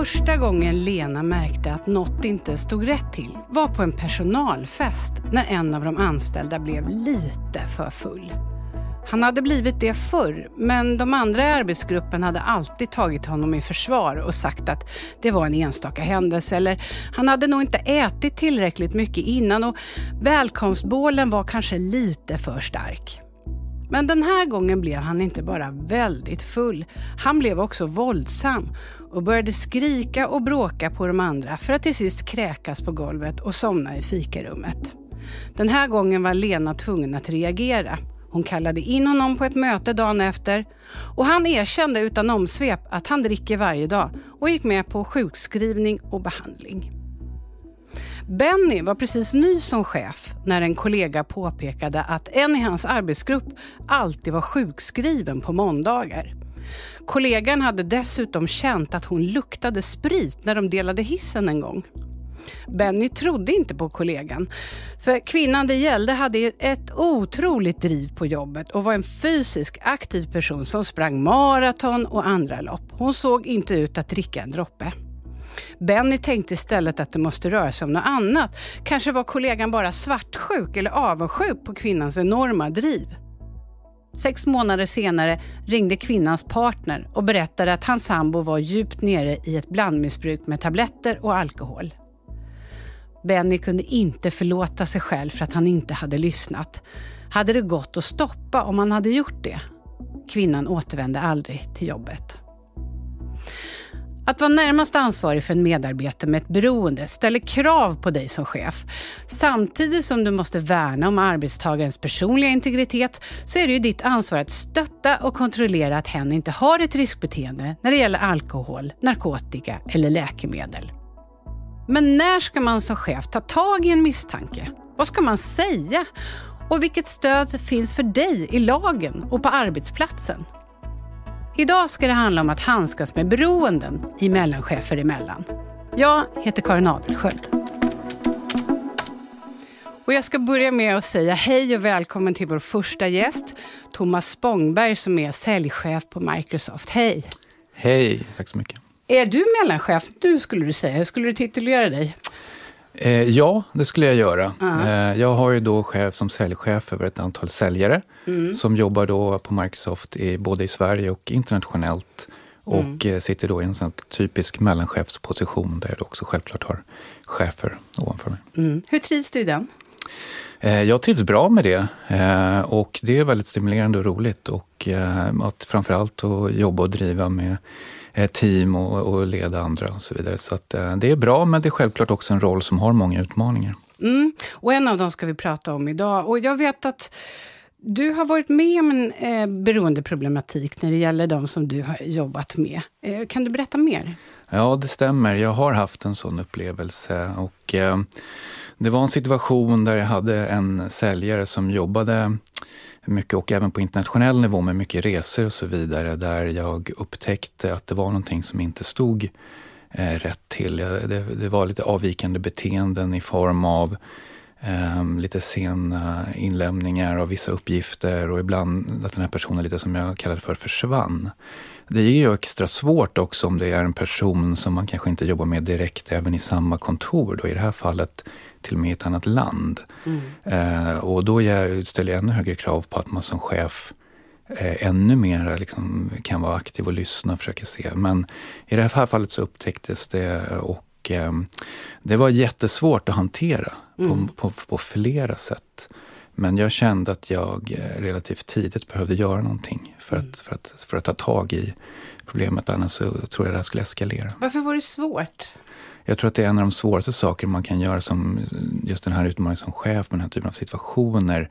Första gången Lena märkte att något inte stod rätt till var på en personalfest när en av de anställda blev lite för full. Han hade blivit det förr, men de andra i arbetsgruppen hade alltid tagit honom i försvar och sagt att det var en enstaka händelse eller han hade nog inte ätit tillräckligt mycket innan och välkomstbålen var kanske lite för stark. Men den här gången blev han inte bara väldigt full, han blev också våldsam och började skrika och bråka på de andra för att till sist kräkas på golvet och somna i fikarummet. Den här gången var Lena tvungen att reagera. Hon kallade in honom på ett möte dagen efter och han erkände utan omsvep att han dricker varje dag och gick med på sjukskrivning och behandling. Benny var precis ny som chef när en kollega påpekade att en i hans arbetsgrupp alltid var sjukskriven på måndagar. Kollegan hade dessutom känt att hon luktade sprit när de delade hissen en gång. Benny trodde inte på kollegan. För kvinnan det gällde hade ett otroligt driv på jobbet och var en fysiskt aktiv person som sprang maraton och andra lopp. Hon såg inte ut att dricka en droppe. Benny tänkte istället att det måste röra sig om något annat. Kanske var kollegan bara svartsjuk eller avundsjuk på kvinnans enorma driv. Sex månader senare ringde kvinnans partner och berättade att hans sambo var djupt nere i ett blandmissbruk med tabletter och alkohol. Benny kunde inte förlåta sig själv för att han inte hade lyssnat. Hade det gått att stoppa om han hade gjort det? Kvinnan återvände aldrig till jobbet. Att vara närmast ansvarig för en medarbetare med ett beroende ställer krav på dig som chef. Samtidigt som du måste värna om arbetstagarens personliga integritet så är det ju ditt ansvar att stötta och kontrollera att hen inte har ett riskbeteende när det gäller alkohol, narkotika eller läkemedel. Men när ska man som chef ta tag i en misstanke? Vad ska man säga? Och vilket stöd finns för dig i lagen och på arbetsplatsen? Idag ska det handla om att handskas med beroenden i mellanchefer emellan. Jag heter Karin Adelsköld. Och jag ska börja med att säga hej och välkommen till vår första gäst, Thomas Spångberg som är säljchef på Microsoft. Hej! Hej, tack så mycket. Är du mellanchef nu skulle du säga? Hur skulle du titulera dig? Eh, ja, det skulle jag göra. Uh eh, jag har ju då chef som säljchef över ett antal säljare mm. som jobbar då på Microsoft i, både i Sverige och internationellt. Mm. Och eh, sitter då i en sån typisk mellanchefsposition där jag också självklart har chefer ovanför mig. Mm. Hur trivs du i den? Eh, jag trivs bra med det eh, och det är väldigt stimulerande och roligt och eh, att framförallt att jobba och driva med team och, leda andra och så vidare. Så att, det är bra men det är självklart också en roll som har många utmaningar. Mm. Och en av dem ska vi prata om idag. Och jag vet att du har varit med om en eh, beroendeproblematik när det gäller de som du har jobbat med. Eh, kan du berätta mer? Ja, det stämmer. Jag har haft en sån upplevelse. Och, eh, det var en situation där jag hade en säljare som jobbade mycket och även på internationell nivå med mycket resor och så vidare där jag upptäckte att det var någonting som inte stod eh, rätt till. Eh, det, det, var lite avvikande beteenden i form av eh, lite sena inlämningar av vissa uppgifter och ibland att den här personen lite som jag kallade för försvann. Det är ju extra svårt också om det är en person som man kanske inte jobbar med direkt även i samma kontor. Då, I det här fallet till och med i ett annat land. Mm. Eh, och då ställer jag ännu högre krav på att man som chef eh, ännu mer liksom, kan vara aktiv och lyssna och försöka se. Men i det här fallet så upptäcktes det och eh, det var jättesvårt att hantera mm. på, på, på, flera sätt. Men jag kände att jag eh, relativt tidigt behövde göra någonting för, mm. att, för, att, för att ta tag i problemet. Annars så tror jag det här skulle eskalera. Varför var det svårt? Jag tror att det är en av de svåraste saker man kan göra som just den här utmaningen som chef med den här typen av situationer.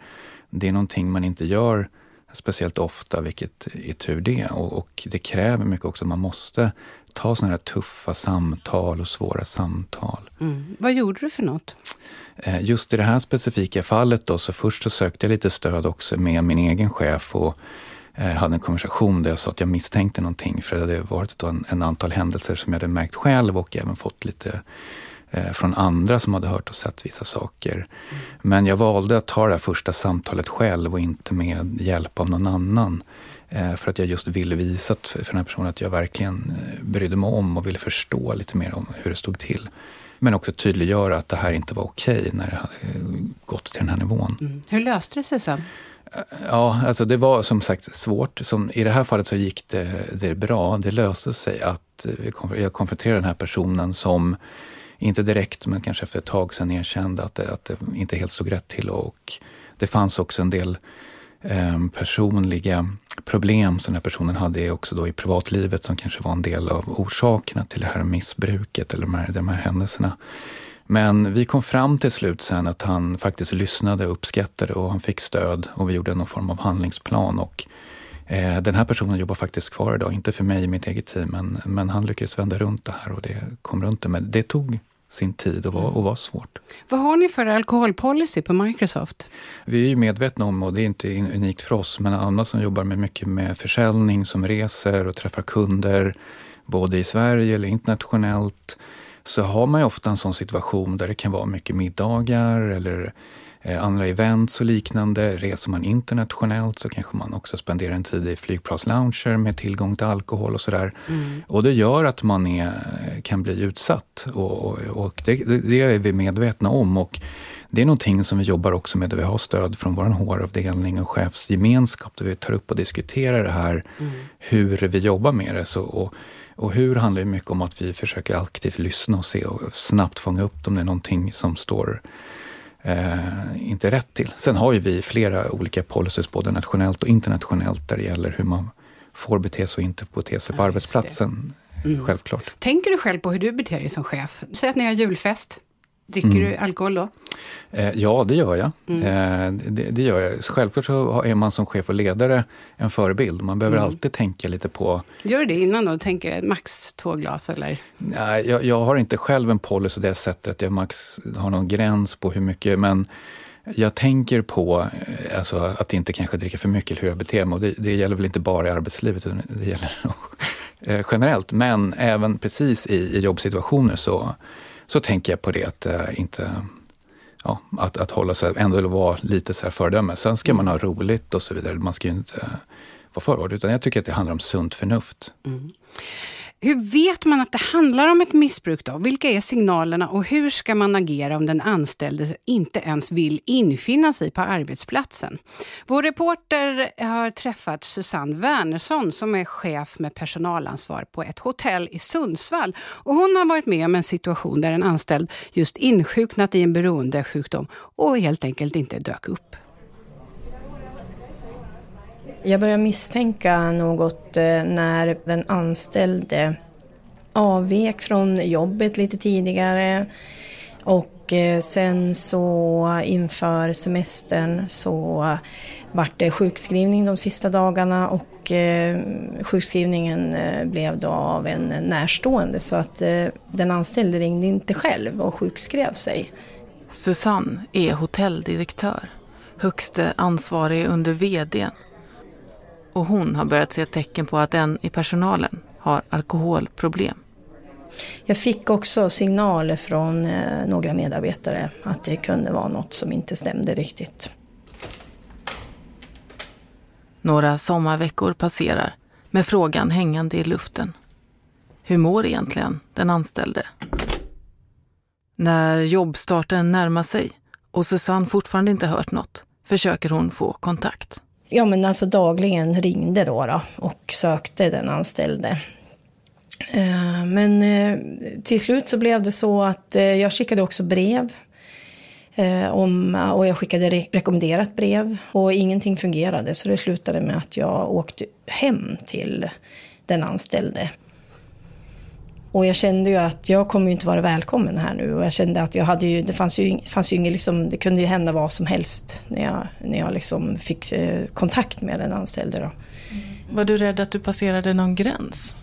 Det är någonting man inte gör speciellt ofta, vilket är tur det. Och, och det kräver mycket också. Man måste ta sådana här tuffa samtal och svåra samtal. Mm. Vad gjorde du för något? Eh, just i det här specifika fallet då, så först så sökte jag lite stöd också med min egen chef och eh, hade en konversation där jag sa att jag misstänkte någonting för det hade varit en, en antal händelser som jag hade märkt själv och även fått lite eh, från andra som hade hört och sett vissa saker. Mm. Men jag valde att ta det här första samtalet själv och inte med hjälp av någon annan. Eh, för att jag just ville visa för den här personen att jag verkligen eh, brydde mig om och ville förstå lite mer om hur det stod till. Men också tydliggöra att det här inte var okej när det hade gått till den här nivån. Mm. Hur löste det sig sen? Ja, alltså det var som sagt svårt. Som, I det här fallet så gick det, det bra. Det löste sig att jag konfronterade den här personen som inte direkt, men kanske efter ett tag sedan erkände att det, att det inte helt stod rätt till. Och det fanns också en del eh, personliga problem som den här personen hade också då i privatlivet som kanske var en del av orsakerna till det här missbruket eller de här, de här händelserna. Men vi kom fram till slut sen att han faktiskt lyssnade och uppskattade och han fick stöd och vi gjorde någon form av handlingsplan. Och, eh, den här personen jobbar faktiskt kvar idag, inte för mig i mitt eget team, men, men han lyckades vända runt det här och det kom runt det. Men det tog sin tid och var, och var svårt. Vad har ni för alkoholpolicy på Microsoft? Vi är ju medvetna om, och det är inte unikt för oss, men andra som jobbar med mycket med försäljning, som reser och träffar kunder, både i Sverige eller internationellt, så har man ju ofta en sån situation där det kan vara mycket middagar eller andra events och liknande. Reser man internationellt så kanske man också spenderar en tid i flygplanslounger med tillgång till alkohol och sådär. Mm. Och det gör att man är, kan bli utsatt och, och det, det, är vi medvetna om. Och det är någonting som vi jobbar också med där vi har stöd från vår HR-avdelning och chefsgemenskap där vi tar upp och diskuterar det här, mm. hur vi jobbar med det. Så, och, och hur handlar ju mycket om att vi försöker aktivt lyssna och se och snabbt fånga upp om det är någonting som står eh, inte rätt till. Sen har ju vi flera olika policies, både nationellt och internationellt, där det gäller hur man får bete sig och inte bete sig på ja, arbetsplatsen. Mm. Självklart. Tänker du själv på hur du beter dig som chef? Säg att ni har julfest. Dricker mm. du alkohol då? Eh, ja, det gör jag. Mm. Eh, det, det, gör jag. Självklart så är man som chef och ledare en förebild. Man behöver mm. alltid tänka lite på... Gör du det innan då? Tänker max två glas eller? Nej, jag, jag, har inte själv en policy det sättet att jag max har någon gräns på hur mycket, men jag tänker på eh, alltså, att inte kanske dricka för mycket eller hur jag beter mig. Och det, det gäller väl inte bara i arbetslivet, utan det gäller generellt. Men även precis i, i jobbsituationer så så tänker jag på det att äh, inte ja, att, att hålla sig, ändå vara lite så här föredöme. Sen ska man ha roligt och så vidare. Man ska ju inte äh, vara för utan jag tycker att det handlar om sunt förnuft. Mm. Hur vet man att det handlar om ett missbruk då? Vilka är signalerna och hur ska man agera om den anställde inte ens vill infinna sig på arbetsplatsen? Vår reporter har träffat Susanne Wernersson som är chef med personalansvar på ett hotell i Sundsvall. Och hon har varit med om en situation där en anställd just insjuknat i en beroendesjukdom och helt enkelt inte dök upp. Jag började misstänka något eh, när den anställde avvek från jobbet lite tidigare. Och eh, sen så inför semestern så vart det sjukskrivning de sista dagarna och eh, sjukskrivningen blev då av en närstående. Så att den anställde ringde inte själv och sjukskrev sig. Susanne är hotelldirektör, högste ansvarig under VDn och hon har börjat se tecken på att en i personalen har alkoholproblem. Jag fick också signaler från eh, några medarbetare att det kunde vara något som inte stämde riktigt. Några sommarveckor passerar med frågan hängande i luften. Hur mår egentligen den anställde? När jobbstarten närmar sig och Susanne fortfarande inte hört något försöker hon få kontakt ja, men alltså dagligen ringde då, då och sökte den anställde. Eh, men eh, till slut så blev det så att eh, jag skickade också brev. Om, och jag skickade re rekommenderat brev och ingenting fungerade så det slutade med att jag åkte hem till den anställde. Och jag kände ju att jag kommer ju inte vara välkommen här nu och jag kände att jag hade ju, det fanns ju, fanns ju inget liksom, det kunde ju hända vad som helst när jag, när jag liksom fick eh, kontakt med den anställde då. Mm. Var du rädd att du passerade någon gräns?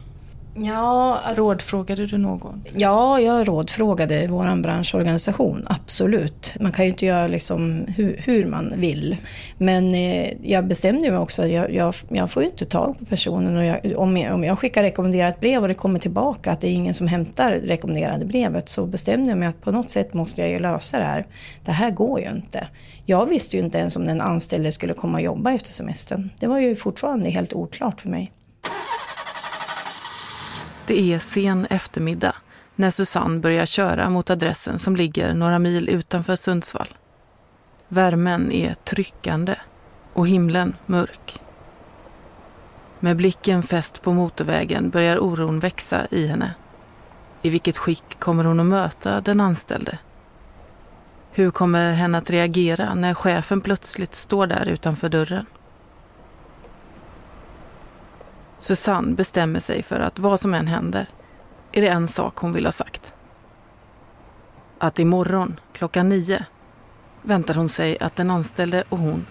Ja, alltså, Rådfrågade du någon? Ja, jag rådfrågade vår branschorganisation, absolut. Man kan ju inte göra liksom hur, hur man vill. Men eh, jag bestämde mig också, jag, jag, jag, får ju inte tag på personen. Och jag, om, jag, om jag skickar rekommenderat brev och det kommer tillbaka att det är ingen som hämtar rekommenderade brevet så bestämde jag mig att på något sätt måste jag ju lösa det här. Det här går ju inte. Jag visste ju inte ens om den anställde skulle komma och jobba efter semestern. Det var ju fortfarande helt oklart för mig. Det är sen eftermiddag när Susanne börjar köra mot adressen som ligger några mil utanför Sundsvall. Värmen är tryckande och himlen mörk. Med blicken fäst på motorvägen börjar oron växa i henne. I vilket skick kommer hon att möta den anställde? Hur kommer henne att reagera när chefen plötsligt står där utanför dörren? Susanne bestämmer sig för att vad som än händer är det en sak hon vill ha sagt. Att imorgon klockan nio väntar hon sig att den anställde och hon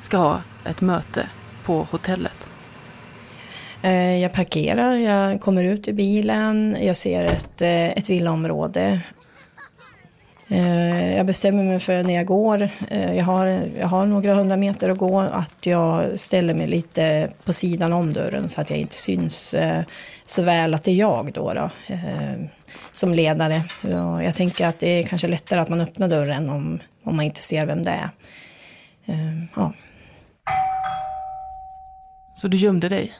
ska ha ett möte på hotellet. Eh, jag parkerar, jag kommer ut i bilen, jag ser ett, eh, ett villaområde jag bestämmer mig för när jag går, eh, jag har, jag har några hundra meter att gå, att jag ställer mig lite på sidan om dörren så att jag inte syns eh, så väl att det är jag då, då som ledare. Jag tänker att det är kanske lättare att man öppnar dörren om, om man inte ser vem det är. Ja. Så du gömde dig?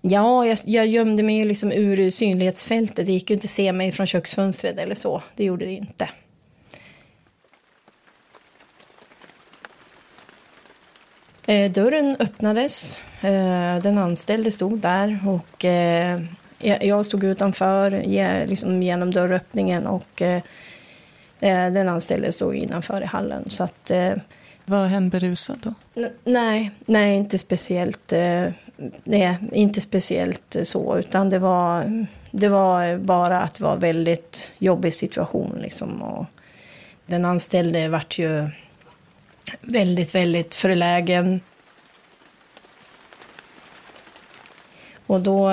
Ja, jag, jag gömde mig liksom ur synlighetsfältet. Det gick ju inte att se mig från köksfönstret eller så. Det gjorde det inte. Dörren öppnades. Eh, den anställde stod där och eh, jag stod utanför liksom genom dörröppningen och eh, eh, den anställde stod innanför i hallen. Så att, eh, var hen berusad då? Nej, nej, inte speciellt. nej, inte speciellt så, utan det var, det var bara att det var en väldigt jobbig situation. Liksom, och den anställde vart ju väldigt, väldigt förlägen. Och då,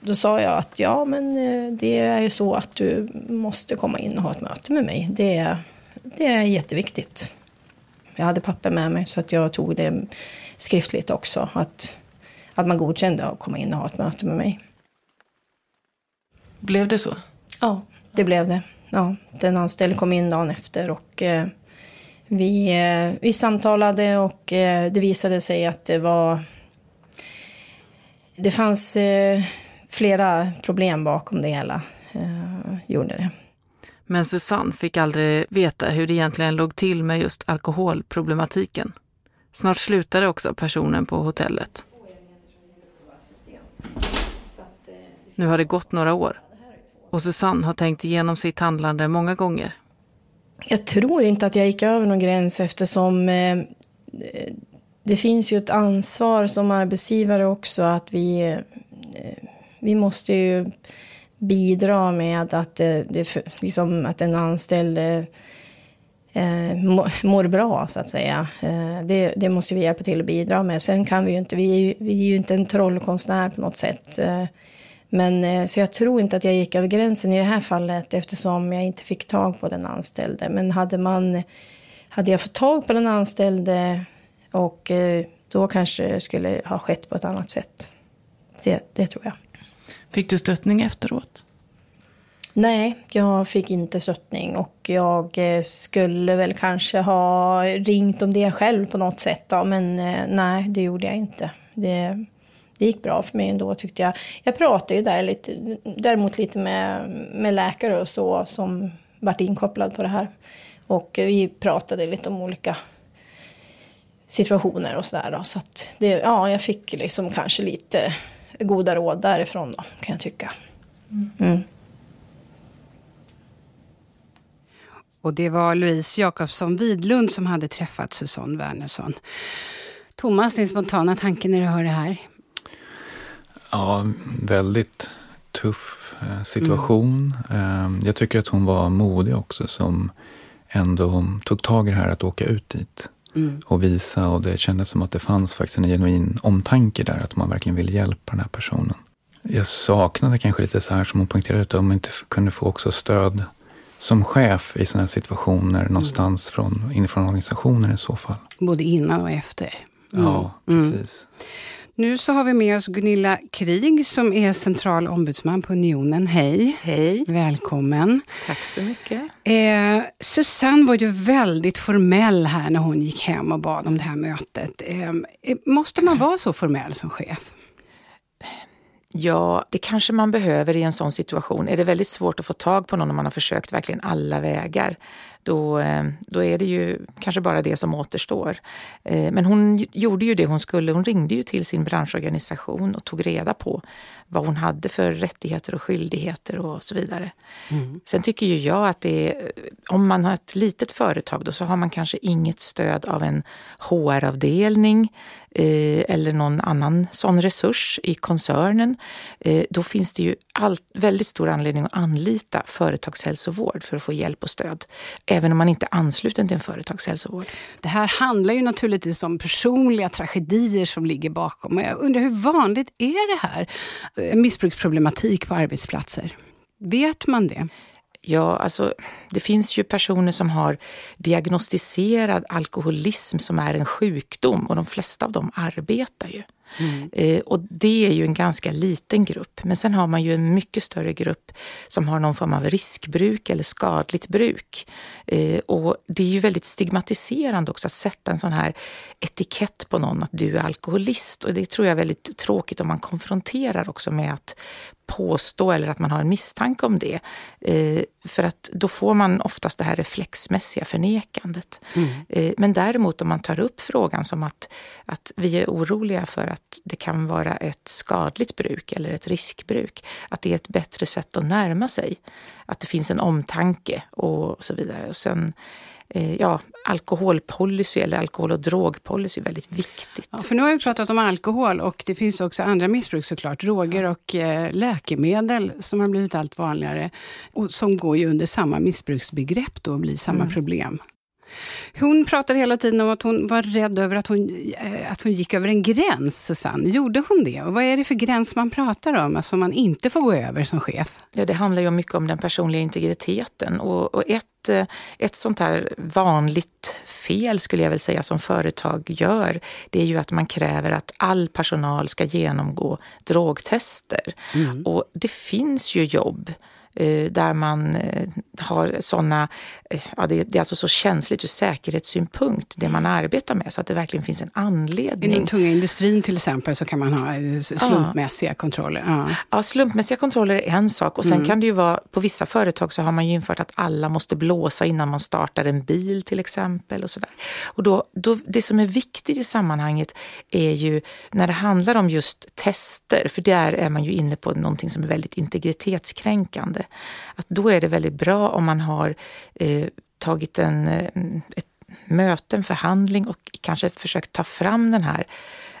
då sa jag att ja, men eh, det är ju så att du måste komma in och ha ett möte med mig. Det, det är jätteviktigt. Jag hade papper med mig så att jag tog det skriftligt också. Att, att man godkände att komma in och ha ett möte med mig. Blev det så? Ja, det blev det. Ja, den anställde kom in dagen efter och eh, vi, eh, vi samtalade och eh, det visade sig att det var... Det fanns eh, flera problem bakom det hela. Gjorde det. Men Susanne fick aldrig veta hur det egentligen låg till med just alkoholproblematiken. Snart slutade också personen på hotellet. Nu har det gått några år och Susanne har tänkt igenom sitt handlande många gånger jag tror inte att jag gick över någon gräns eftersom eh, eh, det finns ju ett ansvar som arbetsgivare också att vi, eh, eh vi måste ju bidra med att, eh, det, liksom, att en anställd eh, eh mår bra så att säga. Eh, det, det, måste vi hjälpa till att bidra med. Sen kan vi ju inte, vi är ju, vi är ju inte en trollkonstnär på något sätt. Men, eh, så jag tror inte att jag gick över gränsen i det här fallet eftersom jag inte fick tag på den anställde. Men hade, man, hade jag fått tag på den anställde och eh, då kanske det skulle ha skett på ett annat sätt. Det, det tror jag. Fick du stöttning efteråt? Nej, jag fick inte stöttning och jag eh, skulle väl kanske ha ringt om det själv på något sätt. Då, men nej, det gjorde jag inte. Det, det gick bra för mig ändå tyckte jag. Jag pratade ju där lite, däremot lite med, med läkare och så som varit inkopplad på det här. Och vi pratade lite om olika situationer och sådär då. Så att det, ja, jag fick liksom kanske lite goda råd därifrån då, kan jag tycka. Mm. mm. Och det var Louise Jakobsson Widlund som hade träffat Susanne Wernersson. Thomas, din spontana tanke när du hör det här? Ja, väldigt tuff eh, situation. Mm. Jag tycker att hon var modig också som ändå tog tag i det här att åka ut dit mm. och visa. Och det kändes som att det fanns faktiskt en genuin omtanke där, att man verkligen vill hjälpa den här personen. jag saknade kanske lite så här som hon poängterade om man inte kunde få också stöd som chef i sådana här situationer mm. någonstans från, inifrån organisationen i så fall. Både innan och efter. Mm. Ja, precis. Mm. Nu så har vi med oss Gunilla Krig som är central ombudsman på Unionen. Hej! Hej! Välkommen! Tack så mycket. Eh, Susanne var ju väldigt formell här när hon gick hem och bad om det här mötet. Eh, måste man vara så formell som chef? Ja, det kanske man behöver i en sån situation. Är det väldigt svårt att få tag på någon om man har försökt verkligen alla vägar, då, eh, då är det ju kanske bara det som återstår. Eh, men hon gjorde ju det hon skulle. Hon ringde ju till sin branschorganisation och tog reda på vad hon hade för rättigheter och skyldigheter och så vidare. Mm. Sen tycker ju jag att det är, om man har ett litet företag då så har man kanske inget stöd av en HR-avdelning eh, Eh, eller någon annan sån resurs i koncernen. Eh, då finns det ju all, väldigt stor anledning att anlita företagshälsovård för att få hjälp och stöd. Även om man inte är ansluten till en företagshälsovård. Det här handlar ju naturligtvis om personliga tragedier som ligger bakom. Jag undrar hur vanligt är det här? Eh, missbruksproblematik på arbetsplatser. Vet man det? Ja, alltså det finns ju personer som har diagnostiserad alkoholism som är en sjukdom och de flesta av dem arbetar ju. Mm. Eh, och det är ju en ganska liten grupp. Men sen har man ju en mycket större grupp som har någon form av riskbruk eller skadligt bruk. Eh, och det är ju väldigt stigmatiserande också att sätta en sån här etikett på någon att du är alkoholist. Och det tror jag är väldigt tråkigt om man konfronterar också med att påstå eller att man har en misstanke om det. Eh, för att då får man oftast det här reflexmässiga förnekandet. Mm. Eh, men däremot om man tar upp frågan som att, att vi är oroliga för att det kan vara ett skadligt bruk eller ett riskbruk. Att det är ett bättre sätt att närma sig. Att det finns en omtanke och så vidare. Och sen, ja, alkoholpolicy eller alkohol och drogpolicy är väldigt viktigt. Ja, för nu har vi pratat om alkohol och det finns också andra missbruk såklart. Droger och eh, läkemedel som har blivit allt vanligare och som går ju under samma missbruksbegrepp då och blir samma mm. problem. Hon pratade hela tiden om att hon var rädd över att hon, eh, att hon gick över en gräns, Susanne. Gjorde hon det? Och vad är det för gräns man pratar om, alltså man inte får gå över som chef? Ja, det handlar ju mycket om den personliga integriteten. Och, och ett, eh, ett sånt här vanligt fel, skulle jag väl säga, som företag gör, det är ju att man kräver att all personal ska genomgå drogtester. Mm. Och det finns ju jobb där man eh, har sådana, eh, ja, det, är alltså så känsligt ur säkerhetssynpunkt, det man arbetar med, så att det verkligen finns en anledning. I den tunga industrin till exempel så kan man ha slumpmässiga ja. kontroller? Ja. ja, slumpmässiga kontroller är en sak och sen mm. kan det ju vara, på vissa företag så har man ju infört att alla måste blåsa innan man startar en bil till exempel. och, så där. och då, då, Det som är viktigt i sammanhanget är ju när det handlar om just tester, för där är man ju inne på någonting som är väldigt integritetskränkande att då är det väldigt bra om man har eh, tagit en, eh, ett möte, en förhandling och kanske försökt ta fram den här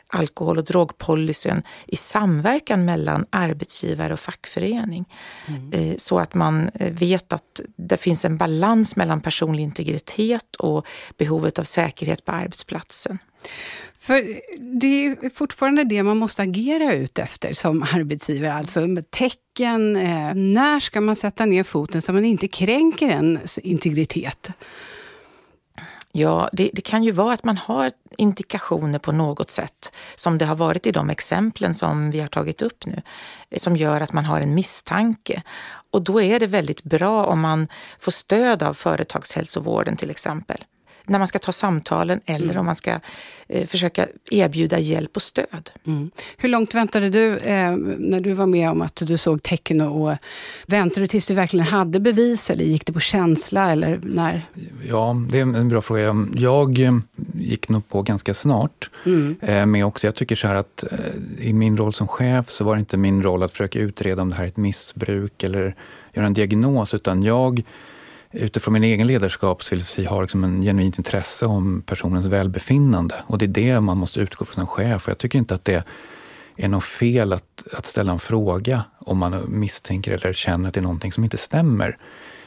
alkohol och drogpolicyn i samverkan mellan arbetsgivare och fackförening. Mm. Eh, så att man eh, vet att det finns en balans mellan personlig integritet och behovet av säkerhet på arbetsplatsen. För det är fortfarande det man måste agera ut efter som arbetsgivare. Alltså med tecken, eh, när ska man sätta ner foten så man inte kränker ens integritet? Ja, det, det, kan ju vara att man har indikationer på något sätt, som det har varit i de exemplen som vi har tagit upp nu, eh, som gör att man har en misstanke. Och då är det väldigt bra om man får stöd av företagshälsovården till exempel när man ska ta samtalen eller mm. om man ska eh, försöka erbjuda hjälp och stöd. Mm. Hur långt väntade du eh, när du var med om att du såg tecken? Och, väntade du tills du verkligen hade bevis eller gick det på känsla? Eller när? Ja, det är en bra fråga. Jag eh, gick nog på ganska snart. Mm. Eh, med också, jag tycker så här att eh, i min roll som chef så var det inte min roll att försöka utreda om det här är ett missbruk eller göra en diagnos, utan jag utifrån min egen ledarskapsfilosofi har liksom en genuint intresse om personens välbefinnande. Och det är det man måste utgå från som chef. Och jag tycker inte att det är något fel att, att ställa en fråga om man misstänker eller känner att det är någonting som inte stämmer.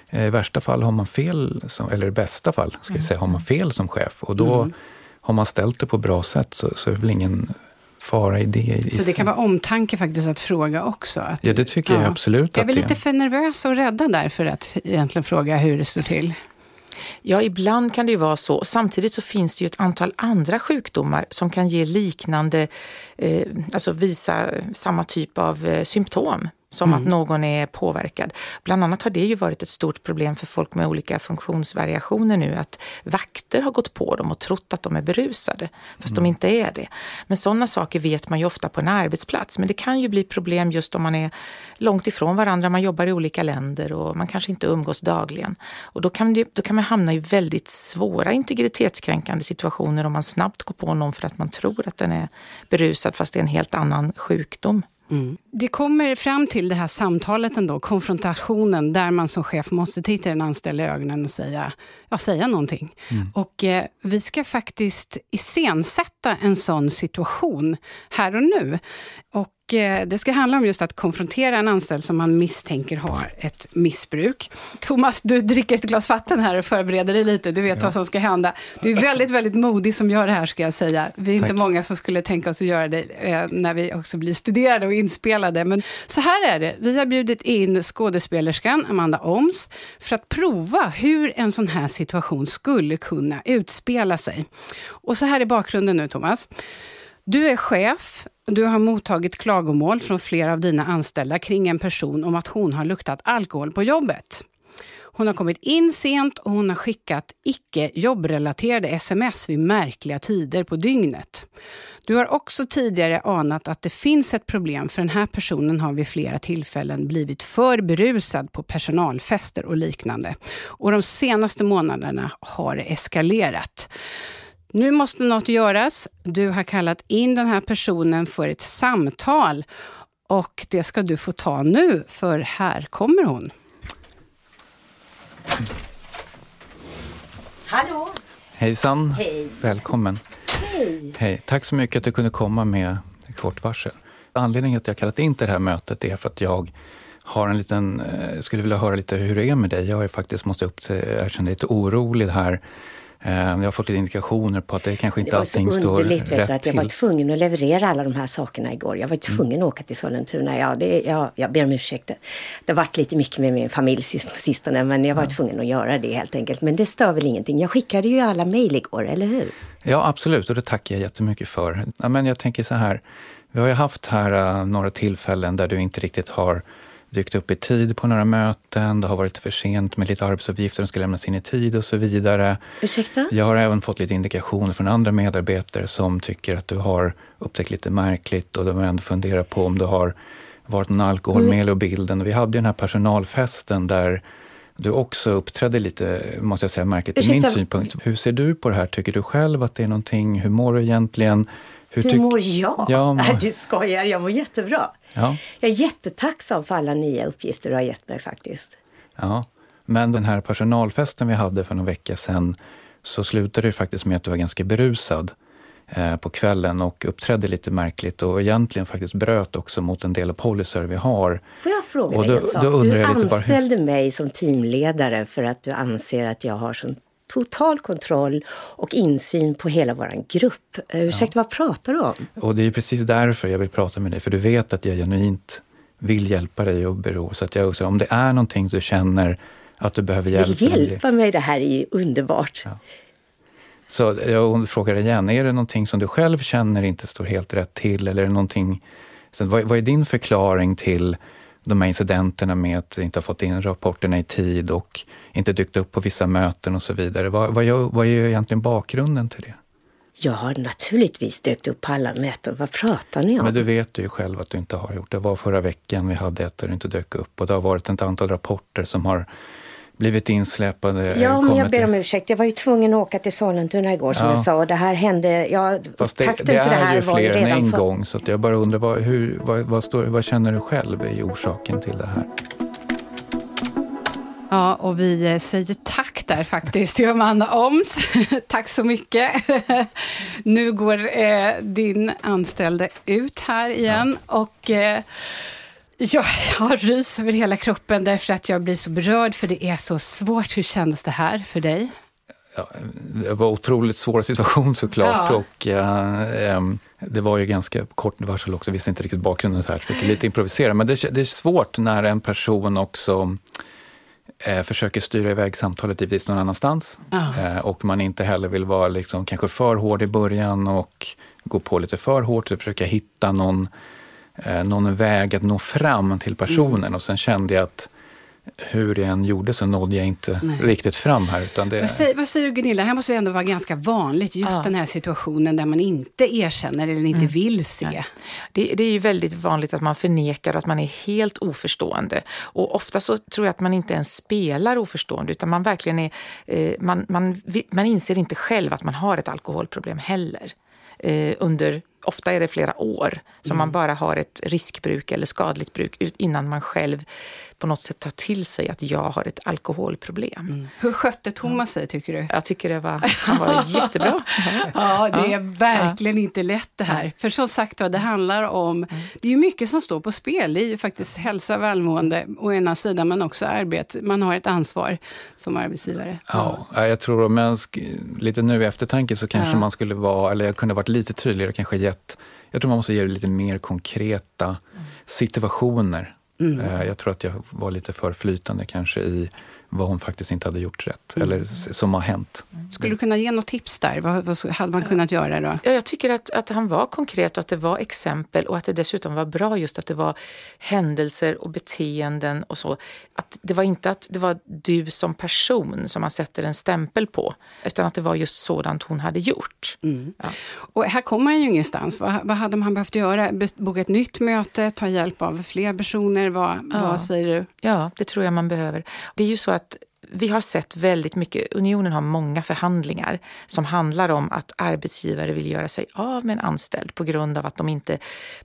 Eh, I värsta fall har man fel, som, eller i bästa fall ska jag säga, har man fel som chef. Och då mm. har man ställt det på ett bra sätt så, så är det väl ingen fara i det. Så det kan vara omtanke faktiskt att fråga också? Att, ja, det tycker ja. jag absolut. Är vi lite för nervösa och rädda där för att egentligen fråga hur det står till? Ja, ibland kan det ju vara så. Samtidigt så finns det ju ett antal andra sjukdomar som kan ge liknande, eh, alltså visa samma typ av eh, symptom som mm. att någon är påverkad. Bland annat har det ju varit ett stort problem för folk med olika funktionsvariationer nu, att vakter har gått på dem och trott att de är berusade, fast mm. de inte är det. Men sådana saker vet man ju ofta på en arbetsplats, men det kan ju bli problem just om man är långt ifrån varandra, man jobbar i olika länder och man kanske inte umgås dagligen. Och då kan, det, då kan man hamna i väldigt svåra integritetskränkande situationer om man snabbt går på någon för att man tror att den är berusad, fast det är en helt annan sjukdom. Mm. Det kommer fram till det här samtalet ändå, konfrontationen där man som chef måste titta den anställda i ögonen och säga, ja, säga någonting. Mm. Och eh, vi ska faktiskt iscensätta en sån situation här och nu. Och det ska handla om just att konfrontera en anställd som man misstänker har ett missbruk. Thomas, du dricker ett glas vatten här och förbereder dig lite. Du vet ja. vad som ska hända. Du är väldigt, väldigt modig som gör det här, ska jag säga. Vi är Tack. inte många som skulle tänka oss att göra det eh, när vi också blir studerade och inspelade. Men så här är det. Vi har bjudit in skådespelerskan Amanda Oms för att prova hur en sån här situation skulle kunna utspela sig. Och så här är bakgrunden nu, Thomas. Du är chef du har mottagit klagomål från flera av dina anställda kring en person om att hon har luktat alkohol på jobbet. Hon har kommit in sent och hon har skickat icke jobbrelaterade sms vid märkliga tider på dygnet. Du har också tidigare anat att det finns ett problem för den här personen har vid flera tillfällen blivit för berusad på personalfester och liknande. Och de senaste månaderna har det eskalerat. Nu måste något göras. Du har kallat in den här personen för ett samtal och det ska du få ta nu, för här kommer hon. Hallå! Hejsan! Hej! Välkommen! Hej! Hej! Tack så mycket att du kunde komma med kort varsel. Anledningen till att jag kallat in till det här mötet är för att jag har en liten, eh, skulle vilja höra lite hur det är med dig. Jag är faktiskt, måste jag erkänna, lite orolig här jag har fått lite indikationer på att det kanske inte allting står rätt till. Det var så underligt att jag var tvungen att leverera alla de här sakerna igår. Jag var mm. tvungen mm. att åka till Sollentuna. Ja, det, ja, jag ber om ursäkt. Det har varit lite mycket med min familj på sistone, men jag var ja. tvungen att göra det helt enkelt. Men det stör väl ingenting. Jag skickade ju alla mejl igår, eller hur? Ja, absolut, och det tackar jag jättemycket för. men jag tänker så här, vi har ju haft här uh, några tillfällen där du inte riktigt har dykt upp i tid på några möten, det har varit för sent med lite arbetsuppgifter som ska lämnas in i tid och så vidare. Ursäkta? Jag har även fått lite indikationer från andra medarbetare som tycker att du har upptäckt lite märkligt och de ändå funderar på om du har varit någon alkohol mm. med i bilden. Vi hade ju den här personalfesten där du också uppträdde lite, måste jag säga, märkligt ur min synpunkt. Hur ser du på det här? Tycker du själv att det är någonting? Hur mår du egentligen? Hur, Hur mår jag? Ja, må... Du skojar, jag mår jättebra. Ja. Jag är jättetacksam för alla nya uppgifter du har gett mig faktiskt. Ja, men den här personalfesten vi hade för någon vecka sedan så slutade det faktiskt med att du var ganska berusad eh, på kvällen och uppträdde lite märkligt och egentligen faktiskt bröt också mot en del av policer vi har. Får jag fråga dig en sak? Du anställde bara, mig som teamledare för att du anser att jag har sån total kontroll och insyn på hela vår grupp. Eh, ursäkta, ja. vad pratar du om? Och det är precis därför jag vill prata med dig, för du vet att jag genuint vill hjälpa dig och bero. Så att jag också, om det är någonting du känner att du behöver hjälp vill hjälpa mig, det här är ju underbart. Ja. Så jag frågar igen, är det någonting som du själv känner inte står helt rätt till eller är det någonting, vad, vad är din förklaring till de här incidenterna med att inte ha fått in rapporterna i tid och inte dykt upp på vissa möten och så vidare. Vad, vad, gör, vad är egentligen bakgrunden till det? Jag har naturligtvis dykt upp på alla möten. Vad pratar ni om? Men du vet ju själv att du inte har gjort det. Det var förra veckan vi hade ett där du inte dök upp och det har varit ett antal rapporter som har blivit insläpade. Ja, men jag ber om ursäkt. Jag var ju tvungen att åka till Sollentuna igår som ja. jag sa och det här hände, ja, Fast det, takten det till det här ju fler än en för... gång så jag bara undrar vad, hur, vad, vad, står, vad känner du själv är orsaken till det här? Ja, och vi eh, säger tack där faktiskt till Amanda Oms. tack så mycket. nu går eh, din anställde ut här igen ja. och eh, jag har rys över hela kroppen därför att jag blir så berörd för det är så svårt. Hur kändes det här för dig? ja, det var otroligt svår situation såklart. Ja. Och, eh, em, det var ju ganska kort varsel också, visste inte riktigt bakgrunden här, fick lite improvisera. Men det, det är svårt när en person också eh, försöker styra iväg samtalet givetvis någon annanstans. Ja. Eh, och man inte heller vill vara liksom, kanske för hård i början och gå på lite för hårt, så försöka hitta någon, någon väg att nå fram till personen. Mm. Och sen kände jag att hur jag än gjorde så nådde jag inte Nej. riktigt fram här. Utan det, Vad säger, vad säger du Gunilla? Här måste ju ändå vara ganska vanligt, just Ja. den här situationen där man inte erkänner eller inte vill se. Nej. Det, det är ju väldigt vanligt att man förnekar att man är helt oförstående. Och ofta så tror jag att man inte ens spelar oförstående utan man verkligen är, eh, man, man, man inser inte själv att man har ett alkoholproblem heller. Eh, under, ofta är det flera år som man bara har ett riskbruk eller skadligt bruk innan man själv på något sätt tar till sig att jag har ett alkoholproblem. Hur skötte Thomas sig tycker du? Jag tycker det var, han var jättebra. Ja, det är verkligen inte lätt det här. För som sagt var, det handlar om... Det är ju mycket som står på spel. Det är ju faktiskt hälsa, välmående å ena sidan, men också arbete. Man har ett ansvar som arbetsgivare. Ja, ja, jag tror om jag lite nu i eftertanke så kanske Ja. man skulle vara, eller jag kunde varit lite tydligare, kanske gett, jag tror man måste ge det lite mer konkreta situationer. Mm. Jag tror att jag var lite för flytande kanske i vad hon faktiskt inte hade gjort rätt, eller s- som har hänt. Skulle du kunna ge något tips där? Vad, vad hade man kunnat göra då? Ja, jag tycker att, att han var konkret och att det var exempel och att det dessutom var bra just att det var händelser och beteenden och så. Att det var inte att det var du som person som man sätter en stämpel på, utan att det var just sådant hon hade gjort. Ja. Och här kommer man ju ingenstans. Vad, vad hade man behövt göra? Boka ett nytt möte, ta hjälp av fler personer? Vad, Ja. vad säger du? Ja, det tror jag man behöver. Det är ju så att vi har sett väldigt mycket, Unionen har många förhandlingar som handlar om att arbetsgivare vill göra sig av med en anställd på grund av att de inte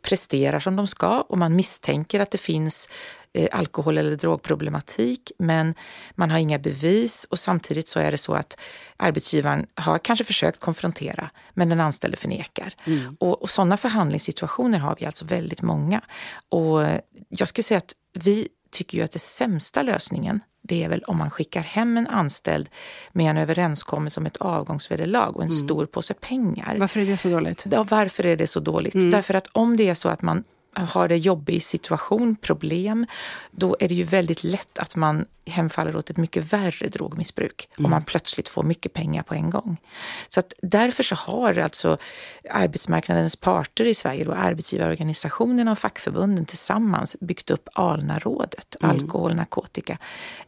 presterar som de ska och man misstänker att det finns eh, alkohol eller drogproblematik men man har inga bevis och samtidigt så är det så att arbetsgivaren har kanske försökt konfrontera men den anställde förnekar. Och, och sådana förhandlingssituationer har vi alltså väldigt många. Och jag skulle säga att vi tycker ju att det sämsta lösningen det är väl om man skickar hem en anställd med en överenskommelse om ett avgångsvederlag och en stor påse pengar. Varför är det så dåligt? Ja, varför är det så dåligt? Därför att om det är så att man har en jobbig situation, problem, då är det ju väldigt lätt att man hemfaller åt ett mycket värre drogmissbruk om man plötsligt får mycket pengar på en gång. Så att därför så har alltså arbetsmarknadens parter i Sverige, då arbetsgivarorganisationerna och fackförbunden tillsammans byggt upp Alnarådet, alkohol, narkotika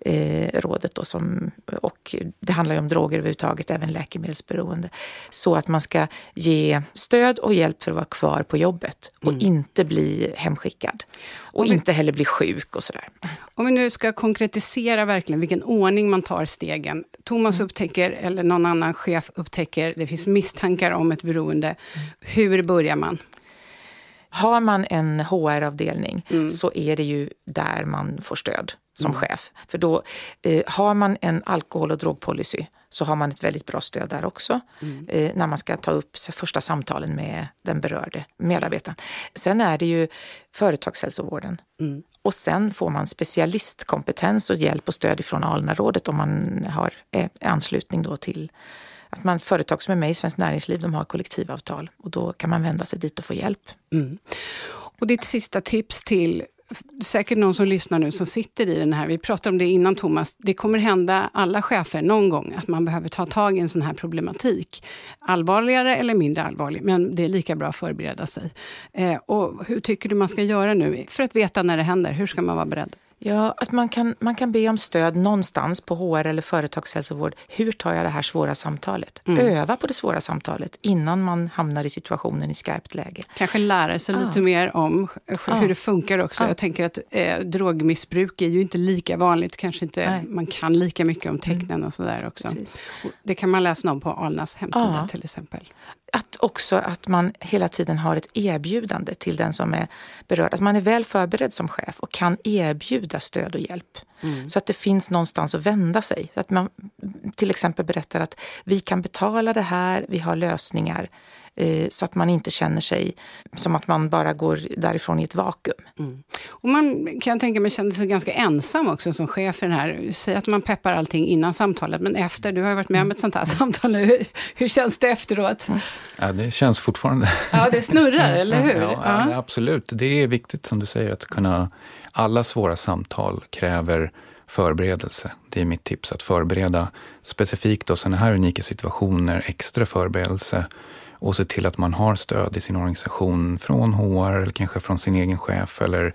eh, rådet då som, och det handlar ju om droger överhuvudtaget, även läkemedelsberoende. Så att man ska ge stöd och hjälp för att vara kvar på jobbet och inte bli hemskickad. Och, vi- inte heller bli sjuk och sådär. Om vi nu ska konkretisera verkligen vilken ordning man tar stegen. Thomas upptäcker, eller någon annan chef upptäcker, det finns misstankar om ett beroende. Hur börjar man? Har man en HR-avdelning så är det ju där man får stöd som chef. För då eh, har man en alkohol och drogpolicy så har man ett väldigt bra stöd där också eh, när man ska ta upp första samtalen med den berörde medarbetaren. Sen är det ju företagshälsovården och sen får man specialistkompetens och hjälp och stöd ifrån Alnarådet om man har eh, anslutning då till att man, företag som är med i Svenskt Näringsliv de har kollektivavtal och då kan man vända sig dit och få hjälp. Och ditt sista tips till säkert någon som lyssnar nu som sitter i den här, vi pratade om det innan Thomas, det kommer hända alla chefer någon gång att man behöver ta tag i en sån här problematik. Allvarligare eller mindre allvarlig, men det är lika bra att förbereda sig. Eh, och hur tycker du man ska göra nu för att veta när det händer? Hur ska man vara beredd? Ja, att man kan, man kan be om stöd någonstans på HR eller företagshälsovård. Hur tar jag det här svåra samtalet? Öva på det svåra samtalet innan man hamnar i situationen i skarpt läge. Kanske lära sig Ja. lite mer om hur Ja. det funkar också. Ja. Jag tänker att eh, drogmissbruk är ju inte lika vanligt. Kanske inte Nej. Mm. man kan lika mycket om tecknen och sådär också. Precis. Och Det kan man läsa om på Alnas hemsida till exempel. Att också att man hela tiden har ett erbjudande till den som är berörd. Att man är väl förberedd som chef och kan erbjuda stöd och hjälp. Så att det finns någonstans att vända sig. Så att man till exempel berättar att vi kan betala det här, vi har lösningar. Eh, så att man inte känner sig som att man bara går därifrån i ett vakuum. Mm. Och man kan tänka mig känner sig ganska ensam också som chef för den här. Säg att man peppar allting innan samtalet, men efter, du har ju varit med om ett sånt här samtal nu. Hur, hur känns det efteråt? Mm. Ja, det känns fortfarande. Ja, det snurrar, eller hur? Ja, ja, absolut. Det är viktigt som du säger att kunna... Alla svåra samtal kräver förberedelse. Det är mitt tips, att förbereda specifikt då sådana här unika situationer, extra förberedelse och se till att man har stöd i sin organisation från HR eller kanske från sin egen chef eller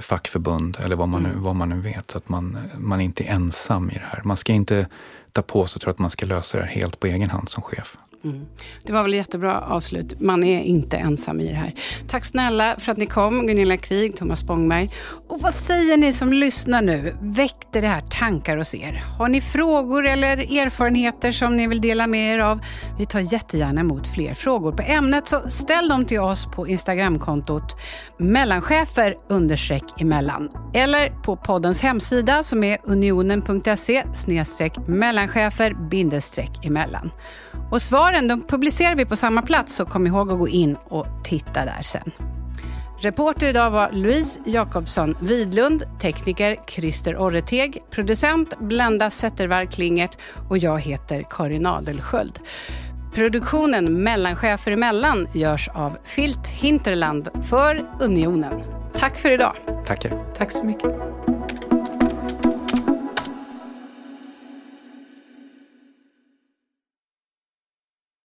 fackförbund eller vad man nu, mm. vad man nu vet. Så att man, man inte är ensam i det här. Man ska inte ta på sig och tro att man ska lösa det här helt på egen hand som chef. Mm. Det var väl jättebra avslut. Man är inte ensam i det här. Tack snälla för att ni kom, Gunilla Krig, Thomas Spångberg. Och vad säger ni som lyssnar nu? Väckte det här tankar hos er? Har ni frågor eller erfarenheter som ni vill dela med er av? Vi tar jättegärna emot fler frågor på ämnet, så ställ dem till oss på Instagramkontot mellanchefer understreck emellan eller på poddens hemsida som är unionen.se mellanchefer bindestreck emellan. Och svaren de publicerar vi på samma plats, så kom ihåg att gå in och titta där sen. Reporter idag var Louise Jakobsson Widlund, tekniker Christer Orreteg, producent Blenda Zettervall Klingert och jag heter Karin Adelsköld. Produktionen Mellanchefer emellan görs av Filt Hinterland för Unionen. Tack för idag. Tackar. Tack så mycket.